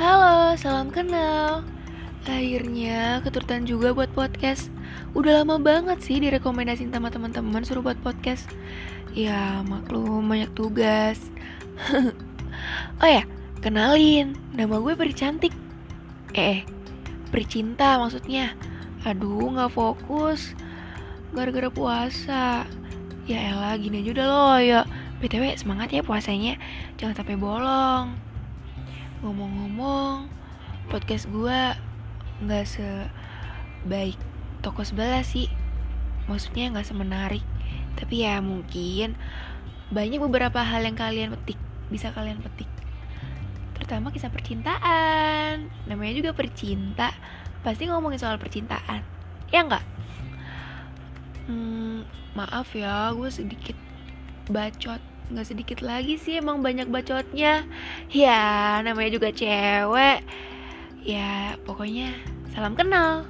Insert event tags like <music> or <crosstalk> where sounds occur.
Halo, salam kenal. Akhirnya keturutan juga buat podcast. Udah lama banget sih direkomendasiin sama teman-teman suruh buat podcast. Ya, maklum banyak tugas. <laughs> oh ya, kenalin, nama gue Peri Cantik. Eh, Peri Cinta maksudnya. Aduh, nggak fokus. Gara-gara puasa. Ya elah, gini aja udah loh ya. BTW semangat ya puasanya. Jangan sampai bolong. Ngomong-ngomong, podcast gue nggak sebaik toko sebelah sih. Maksudnya nggak semenarik. Tapi ya mungkin banyak beberapa hal yang kalian petik, bisa kalian petik. Terutama kisah percintaan. Namanya juga percinta, pasti ngomongin soal percintaan. Ya nggak? Hmm, maaf ya, gue sedikit bacot nggak sedikit lagi sih emang banyak bacotnya ya namanya juga cewek ya pokoknya salam kenal